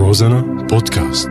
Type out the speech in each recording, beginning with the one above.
روزانا بودكاست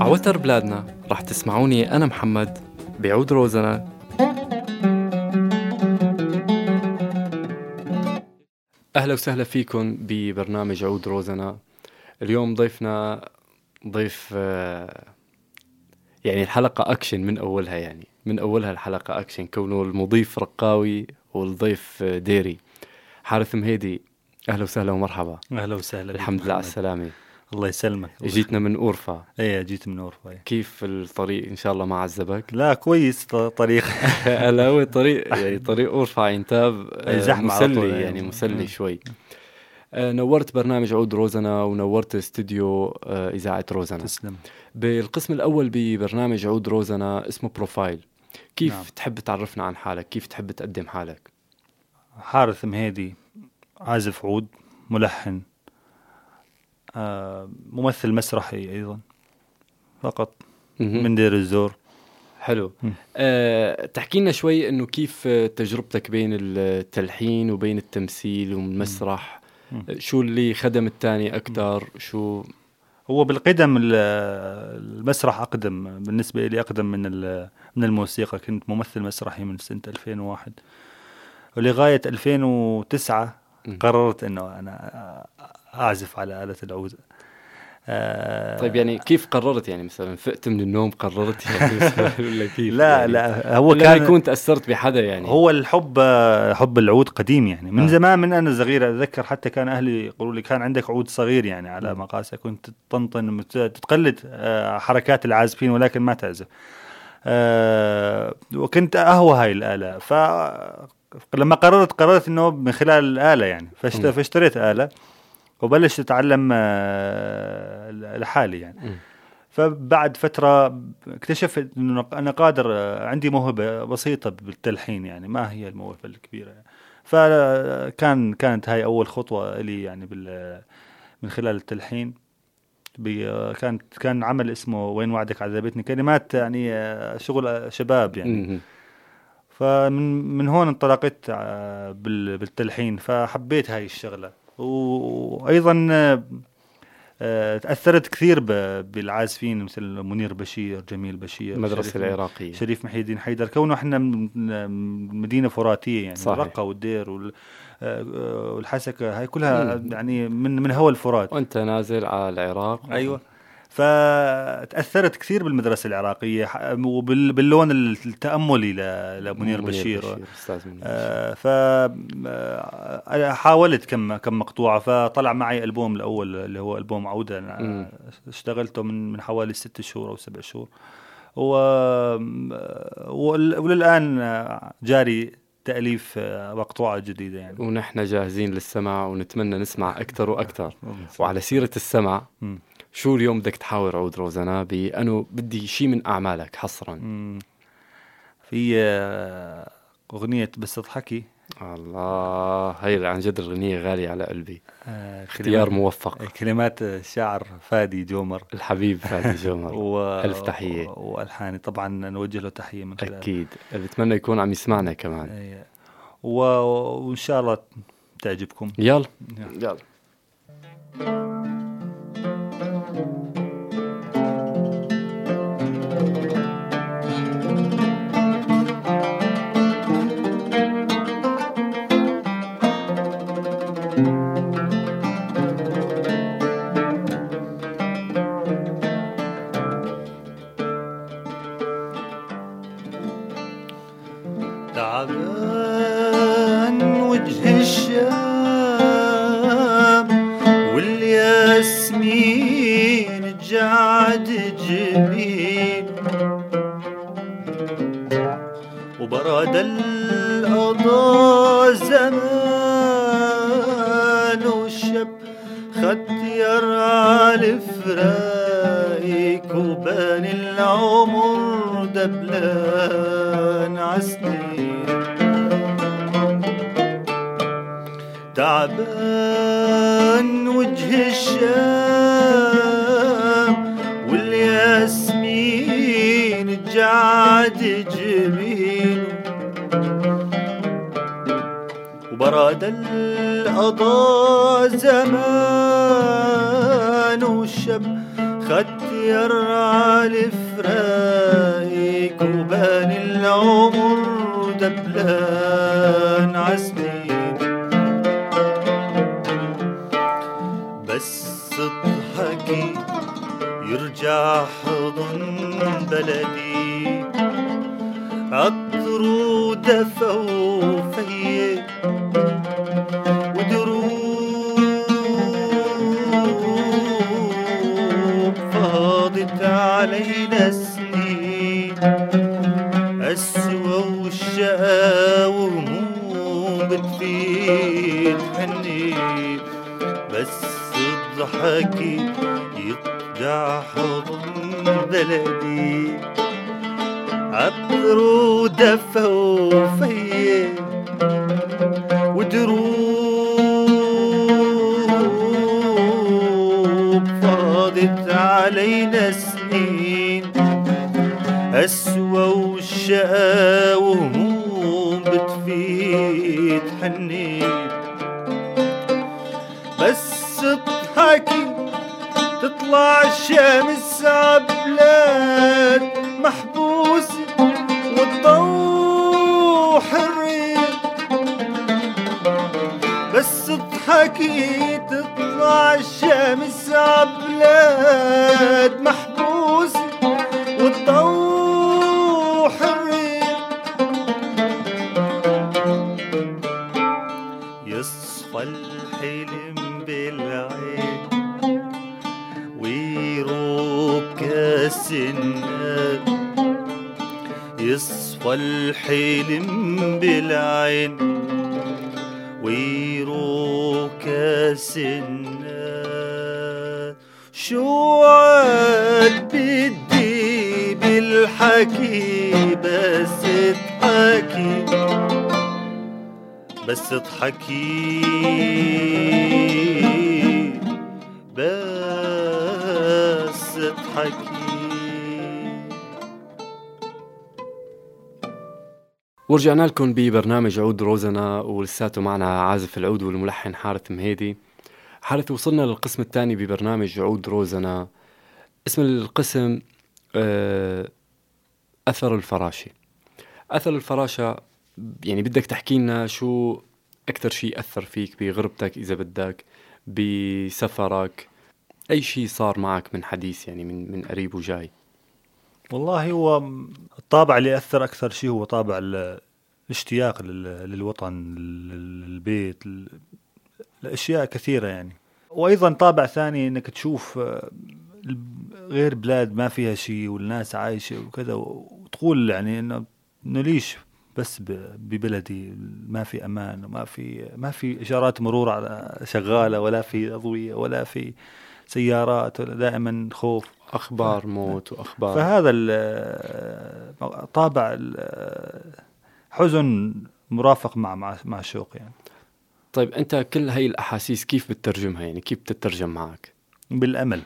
عوتر بلادنا رح تسمعوني أنا محمد بعود روزنا. أهلا وسهلا فيكم ببرنامج عود روزنا. اليوم ضيفنا ضيف آه، يعني الحلقة أكشن من أولها يعني. من أولها الحلقة أكشن كونه المضيف رقاوي والضيف ديري. حارث مهيدي أهلا وسهلا ومرحبا. أهلا وسهلا الحمد لله على. السلامة. الله يسلمك. جيتنا من أورفا. إيه جيت من أورفا إيه. كيف الطريق إن شاء الله ما عذبك لا كويس طريق. هلا هو طريق يعني طريق زحمة على طول، مسلي يعني. يعني مسلي. شوي. نورت برنامج عود روزنا ونورت استوديو آه، إذاعة روزنا. تسلم. بالقسم الأول ببرنامج عود روزنا اسمه profile كيف نعم. تحب تعرفنا عن حالك؟ كيف تحب تقدم حالك؟ حارث مهيدي عازف عود ملحن آه ممثل مسرحي أيضا فقط من دير الزور. حلو. أه تحكي لنا شوي إنه كيف آه، تجربتك بين التلحين وبين التمثيل والمسرح. آه، شو اللي خدم الثاني أكثر شو؟ هو بالقدم ال- المسرح أقدم بالنسبة لي أقدم من من الموسيقى. كنت ممثل مسرحي من سنة 2001 ولغاية 2009 مم. قررت إنه أنا أعزف على آلة العود آه، طيب يعني كيف قررت؟ يعني مثلا فقت من النوم قررت يعني ولا كيف؟ لا يعني لا هو ولا كان يكون تأثرت بحدا يعني. هو الحب حب العود قديم يعني. من آه. زمان من أنا صغير أتذكر حتى كان أهلي يقولوا لي كان عندك عود صغير يعني على مقاسه كنت تطنطن تقلد آه، حركات العازفين ولكن ما تعزف. وكنت أهوى هاي الآلة. ف لما قررت قررت إنه من خلال الآلة يعني. فاشتريت آلة. وبلشت اتعلم آه، لحالي يعني مم. فبعد فترة اكتشفت إنه أنا قادر آه، عندي موهبة بسيطة بالتلحين يعني ما هي الموهبة الكبيرة يعني. فكان كانت هاي أول خطوة لي يعني بال من خلال التلحين كانت كان عمل اسمه وين وعدك عذبتني كلمات يعني آه، شغل شباب يعني. فمن من هون انطلقت آه، بال- بالتلحين فحبيت هاي الشغلة وأيضا آه، آه، تأثرت كثير بالعازفين مثل منير بشير جميل بشير المدرسة العراقية. شريف محي الدين حيدر. كونه إحنا مدينة فراتية يعني صحيح. الرقة والدير وال- آه، والحسكة هاي كلها. يعني من من هوا الفرات. وأنت نازل على العراق. أيوه. فتأثرت كثير بالمدرسة العراقية وباللون التأملي لمنير بشير أستاذ منير بشير. آه، ف آه، كم كم مقطوعة فطلع معي ألبوم الأول اللي هو ألبوم عودة. اشتغلته من من حوالي ست شهور أو سبع شهور و ول- وللآن جاري تأليف آه، مقطوعة جديدة يعني ونحن جاهزين للسمع ونتمنى نسمع أكثر وأكثر وعلى سيرة السمع مم. شو اليوم بدك تحاور عود روزانا بانه بدي شيء من أعمالك حصرا؟ مم. في آه، أغنية بس تضحكي. الله هي عن جد الأغنية غالية على قلبي. آه، اختيار موفق. كلمات الشاعر فادي جومر. الحبيب فادي جومر. و... ألف تحية. وألحاني. طبعا نوجه له تحية من خلال أكيد. بتمنى يكون عم يسمعنا كمان. إيه. و... وإن شاء الله تعجبكم. يلا. نعم. يلا. تعبان وجه الشام والياسمين جعد جبين. وبرد القضاء زمان والشب ختير على فرايك وبان العمر دبلان. تعبان وجه الشام والياسمين بلد جميل وبراد القضاء زمان والشب ختير على فرايك وبان العمر دبلان عسنين يرجع حضن بلدي. عطر ودفى وفيه ودروب فاضت علينا سنين السوى والشقا وهموم بتفيد حنين. بس الضحكي يقطع حضن بلدي عطر ودفى وفيه النار شو عاد بدي بالحكي بس اضحكي؟ بس اضحكي. بس اضحكي. ورجعنا لكم ببرنامج عود روزنا ولساته معنا عازف العود والملحن حارث مهيدي. حارث وصلنا للقسم الثاني ببرنامج عود روزنا. اسم القسم آه، أثر الفراشة. أثر الفراشة يعني بدك تحكي لنا شو أكثر شيء أثر فيك بغربتك إذا بدك بسفرك أي شيء صار معك من حديث يعني من من قريب وجاي. والله هو الطابع اللي أثر أكثر شيء هو طابع ال- الاشتياق لل- للوطن لل- للبيت ل- الأشياء كثيرة يعني. وأيضا طابع ثاني أنك تشوف آه، غير بلاد ما فيها شيء والناس عايشة وكذا وتقول يعني إنه ليش بس ببلدي ما في أمان وما في ما في إشارات مرور على- شغالة ولا في أضوية ولا في سيارات ولا دائما خوف. أخبار موت وأخبار. فهذا طابع حزن مرافق مع مع مع الشوق يعني. طيب أنت كل هاي الأحاسيس كيف بتترجمها؟ يعني كيف بتترجم معك؟ بالأمل.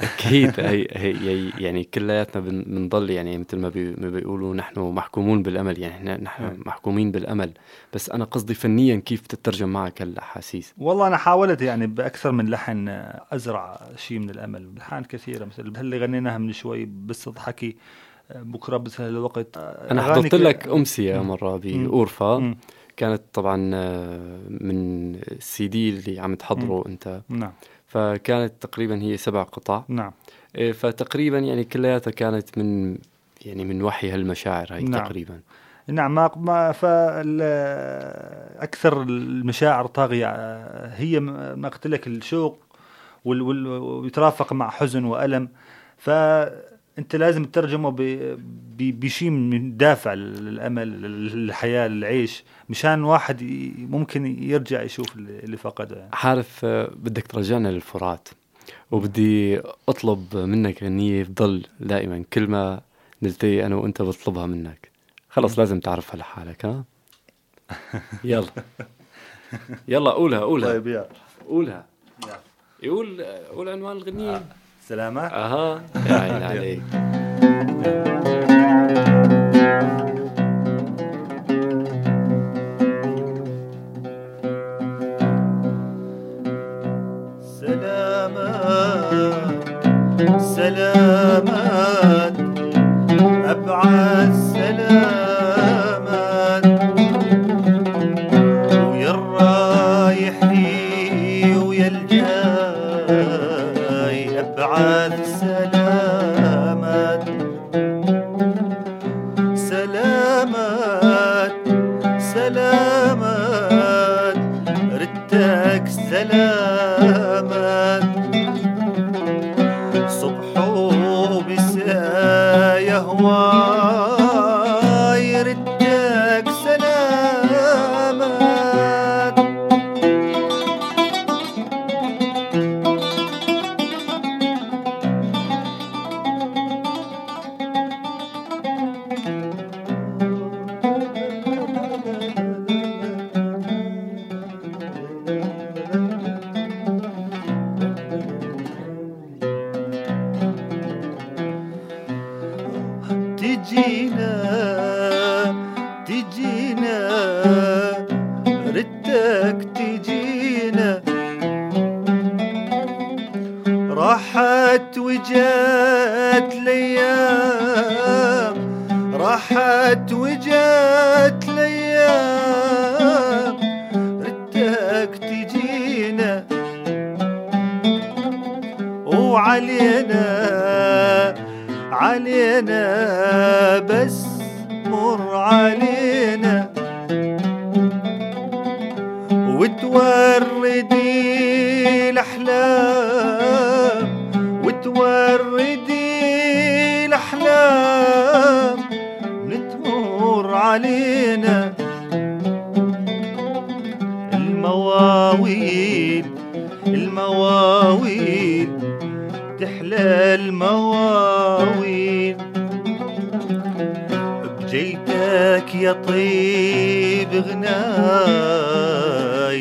أكيد هي هي يعني كلياتنا بن- بنضل يعني مثل ما, بي ما بيقولوا نحن محكومون بالأمل يعني إحنا نحن نعم. محكومين بالأمل. بس أنا قصدي فنيا كيف تترجم معك هالأحاسيس؟ والله أنا حاولت يعني بأكثر من لحن أزرع شيء من الأمل. لحان كثيرة مثل اللي غنيناها من شوي بس اضحكي بكرة بسهل الوقت أنا حضرت لك أمسية. مرة. باورفا. كانت طبعا آه، من السي دي اللي عم تحضره أنت. نعم. فكانت تقريبا هي سبع قطع. نعم. إيه، فتقريبا يعني كلياتها كانت من يعني من وحي هالمشاعر هاي نعم. تقريبا. نعم ما ما أكثر المشاعر طاغية. هي ما قلت لك الشوق ويترافق مع حزن وألم. فانت لازم تترجمه بشيء من دافع للأمل للحياة للعيش مشان واحد ممكن يرجع يشوف اللي فقده يعني. عارف آه، بدك ترجعنا للفرات. وبدي أطلب منك غنية تضل دائما كل ما نلتقي أنا وأنت بطلبها منك. خلص لازم تعرفها لحالك ها؟ يلا. يلا قولها قولها. طيب يا قولها. يلا. يقول قول عنوان الغنية. سلامة أها. يا عيني عليك. وعلينا علينا بس مر علينا. وتوردي الأحلام وتوردي الأحلام نتمر علينا. المواويل المواويل. المواويل. بجيتك يا طيب غناي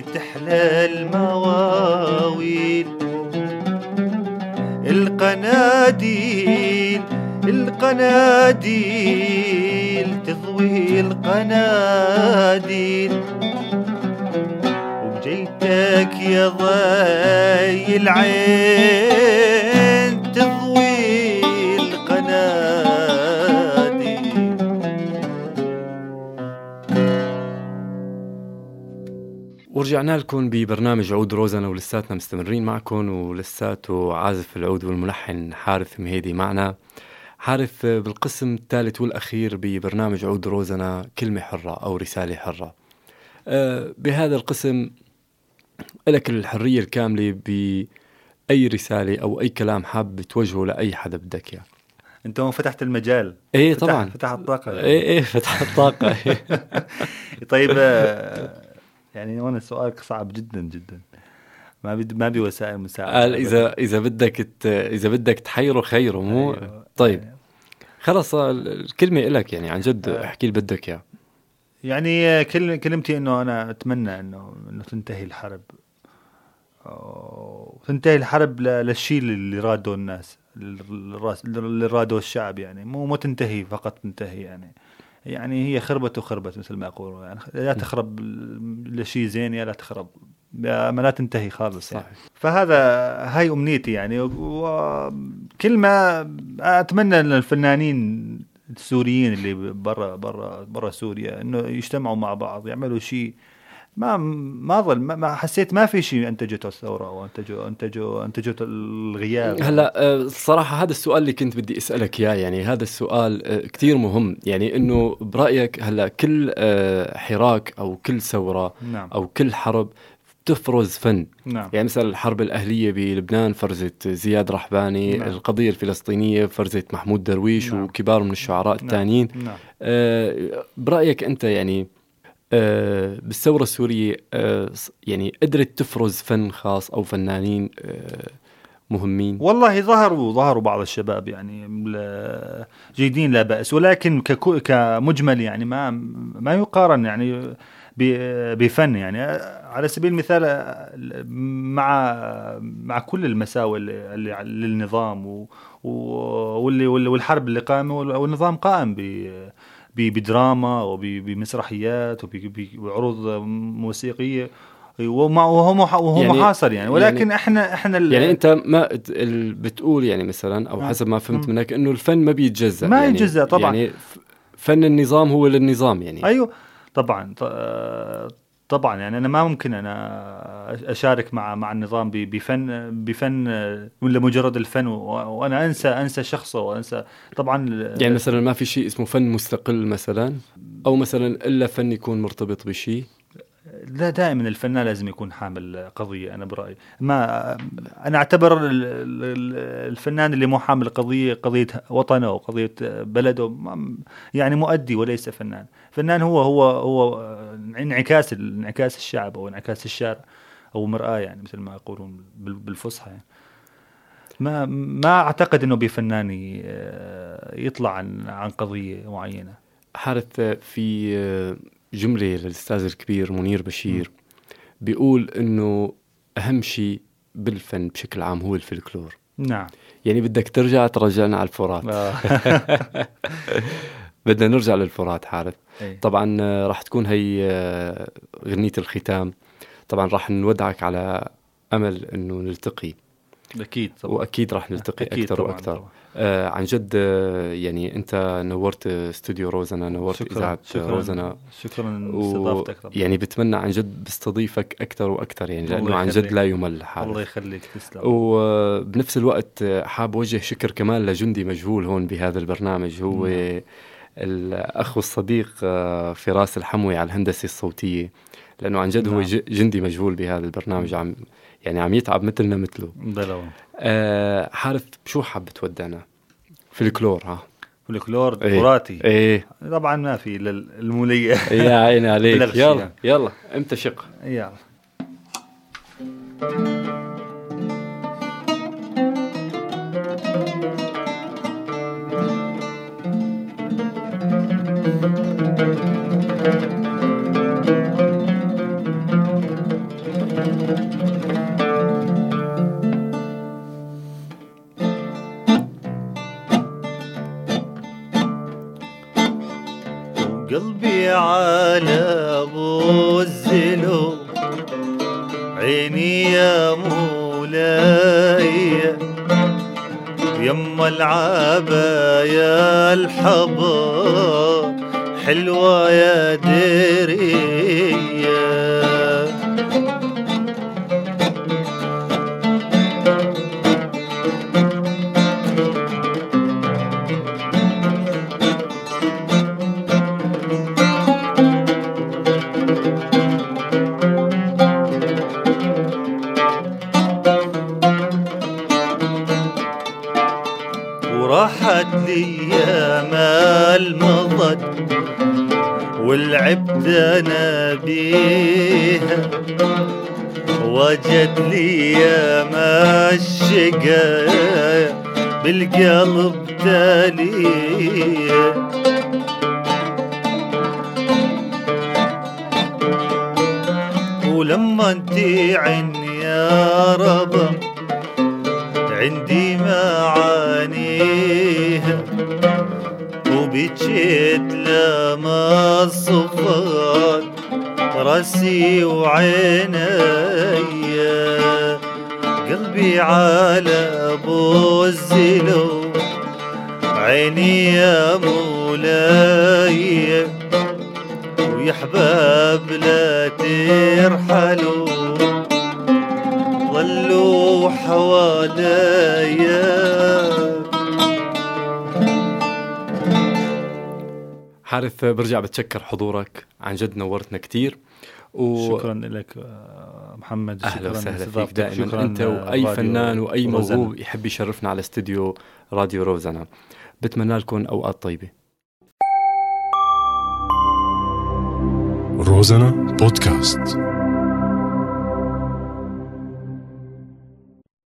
تحلى المواويل. القناديل القناديل تضوي القناديل. وبجيتك يا ضي العين ورجعنا لكم ببرنامج عود روزنا ولساتنا مستمرين معكم ولساته عازف العود والملحن حارث مهيدي معنا. حارث بالقسم الثالث والأخير ببرنامج عود روزنا كلمة حرة أو رسالة حرة. أه، بهذا القسم لك الحرية الكاملة بأي رسالة أو أي كلام حاب توجهه لأي حدا بدك إياه. أنت هون فتحت المجال. إيه فتح- طبعا. فتح الطاقة. إيه إيه فتح الطاقة. طيب آه، يعني هون سؤالك صعب جدا جدا. ما بي ما بي وسائل مساعدة قال إذا إذا بدك ت- إذا بدك تحيره خيره مو أيوة. طيب. خلص ال- الكلمة إلك يعني عن جد آه. احكي اللي بدك إياه. يعني كل كلمتي إنه أنا أتمنى إنه إنه تنتهي الحرب. أو تنتهي الحرب ل- للشيء اللي راده الناس اللي راده الشعب يعني. مو مو تنتهي فقط تنتهي يعني. يعني هي خربت وخربت مثل ما يقولوا. يعني يا تخرب لشيء زين يا لا تخرب. يا ما لا تنتهي خالص يعني. صحيح. فهذا هاي أمنيتي يعني. وكلمه أتمنى إن الفنانين السوريين اللي برا برا برا سوريا إنه يجتمعوا مع بعض يعملوا شيء ما ما ظل ما- حسيت ما في شيء أنتجته الثورة أو انتجوا انتجوا أنتجته الغياب. هلا آه، الصراحة هذا السؤال اللي كنت بدي أسألك إياه يعني هذا السؤال آه، كتير مهم. يعني إنه برأيك هلا كل آه، حراك أو كل ثورة نعم. أو كل حرب بتفرز فن. نعم. يعني مثلا الحرب الأهلية بلبنان فرزت زياد رحباني نعم. القضية الفلسطينية فرزت محمود درويش نعم. وكبار من الشعراء نعم. الثانيين نعم. آه، برأيك أنت يعني آه، بالثورة السورية آه، يعني قدرت تفرز فن خاص أو فنانين آه، مهمين. والله ظهروا ظهروا بعض الشباب يعني جيدين لا بأس ولكن كمجمل يعني ما ما يقارن يعني بفن يعني. على سبيل المثال مع مع كل المساوئ اللي للنظام واللي والحرب اللي قامه والنظام قائم بدراما وبمسرحيات وبعروض موسيقية وما- وهو وهو يعني- محاصر يعني ولكن يعني- إحنا إحنا يعني أنت ما بتقول يعني مثلا أو. حسب ما فهمت. منك إنه الفن ما بيتجزأ ما يعني يتجزأ طبعاً. يعني فن النظام هو للنظام يعني أيوه طبعا آه، طبعا يعني أنا ما ممكن أنا أشارك مع مع النظام بفن بفن ولا مجرد الفن وأنا أنسى أنسى شخصه وأنسى طبعا يعني مثلا ما في شيء اسمه فن مستقل مثلا؟ أو مثلا إلا فن يكون مرتبط بشيء؟ لا دائما الفنان لازم يكون حامل قضية أنا برأيي. ما ال- ال- الفنان اللي مو حامل قضية قضية وطنه وقضيه بلده يعني مؤدي وليس فنان. فنان هو هو هو انعكاس انعكاس الشعب أو انعكاس الشارع أو مرآة يعني مثل ما يقولون بال- بالفصحى يعني. ما ما أعتقد إنه بفنان يطلع عن عن قضية معينة. حارث في جملة للأستاذ الكبير منير بشير بيقول إنه أهم شيء بالفن بشكل عام هو الفلكلور. نعم. يعني بدك ترجع ترجعنا على الفرات. آه. بدنا نرجع للفرات حارث إيه. طبعا آه، راح تكون هي آه، غنية الختام. طبعا راح نودعك على أمل إنه نلتقي. أكيد طبعا. وأكيد راح نلتقي أكيد أكثر طبعاً، وأكثر. طبعاً. آه عن جد آه، يعني أنت نورت استوديو روزنا نورت شكرا إذاعة شكرا روزنا. شكرا و... لاستضافتك طبعا. يعني بتمنى عن جد بستضيفك أكثر وأكثر يعني الله لأنه عن جد. لا يمل الله حالك يخليك تسلم. وبنفس الوقت حاب أوجه شكر كمان لجندي مجهول هون بهذا البرنامج. هو نعم. الأخ والصديق آه، فراس الحموي على الهندسة الصوتية. لأنه عن جد هو نعم. جندي مجهول بهذا البرنامج. عم يعني عم يتعب مثلنا مثله. بلو آه حارث شو حاب تودعنا في الكلور ها. فلكلور إيه. تراثي. إيه. طبعا ما في لل- المولية. يا عيني عليك. يلا. يلا إمتى شق يلا. بالقلب تاليه ولما انتي عني يا ربا عندي معانيها وبجيت لما الصفات راسي وعيني قلبي على ابو الزلو عيني يا مولاي ويا حباب لا ترحلوا ظلوا حواليا. حارث برجع بتشكر حضورك. عن جد نورتنا كتير. و... شكرا لك آه، محمد أهلا وسهلا فيك. دائما شكراً، أنت وأي فنان وأي. موهوب يحب يشرفنا على استوديو راديو روزانا بتمنى لكم أوقات طيبة روزانا بودكاست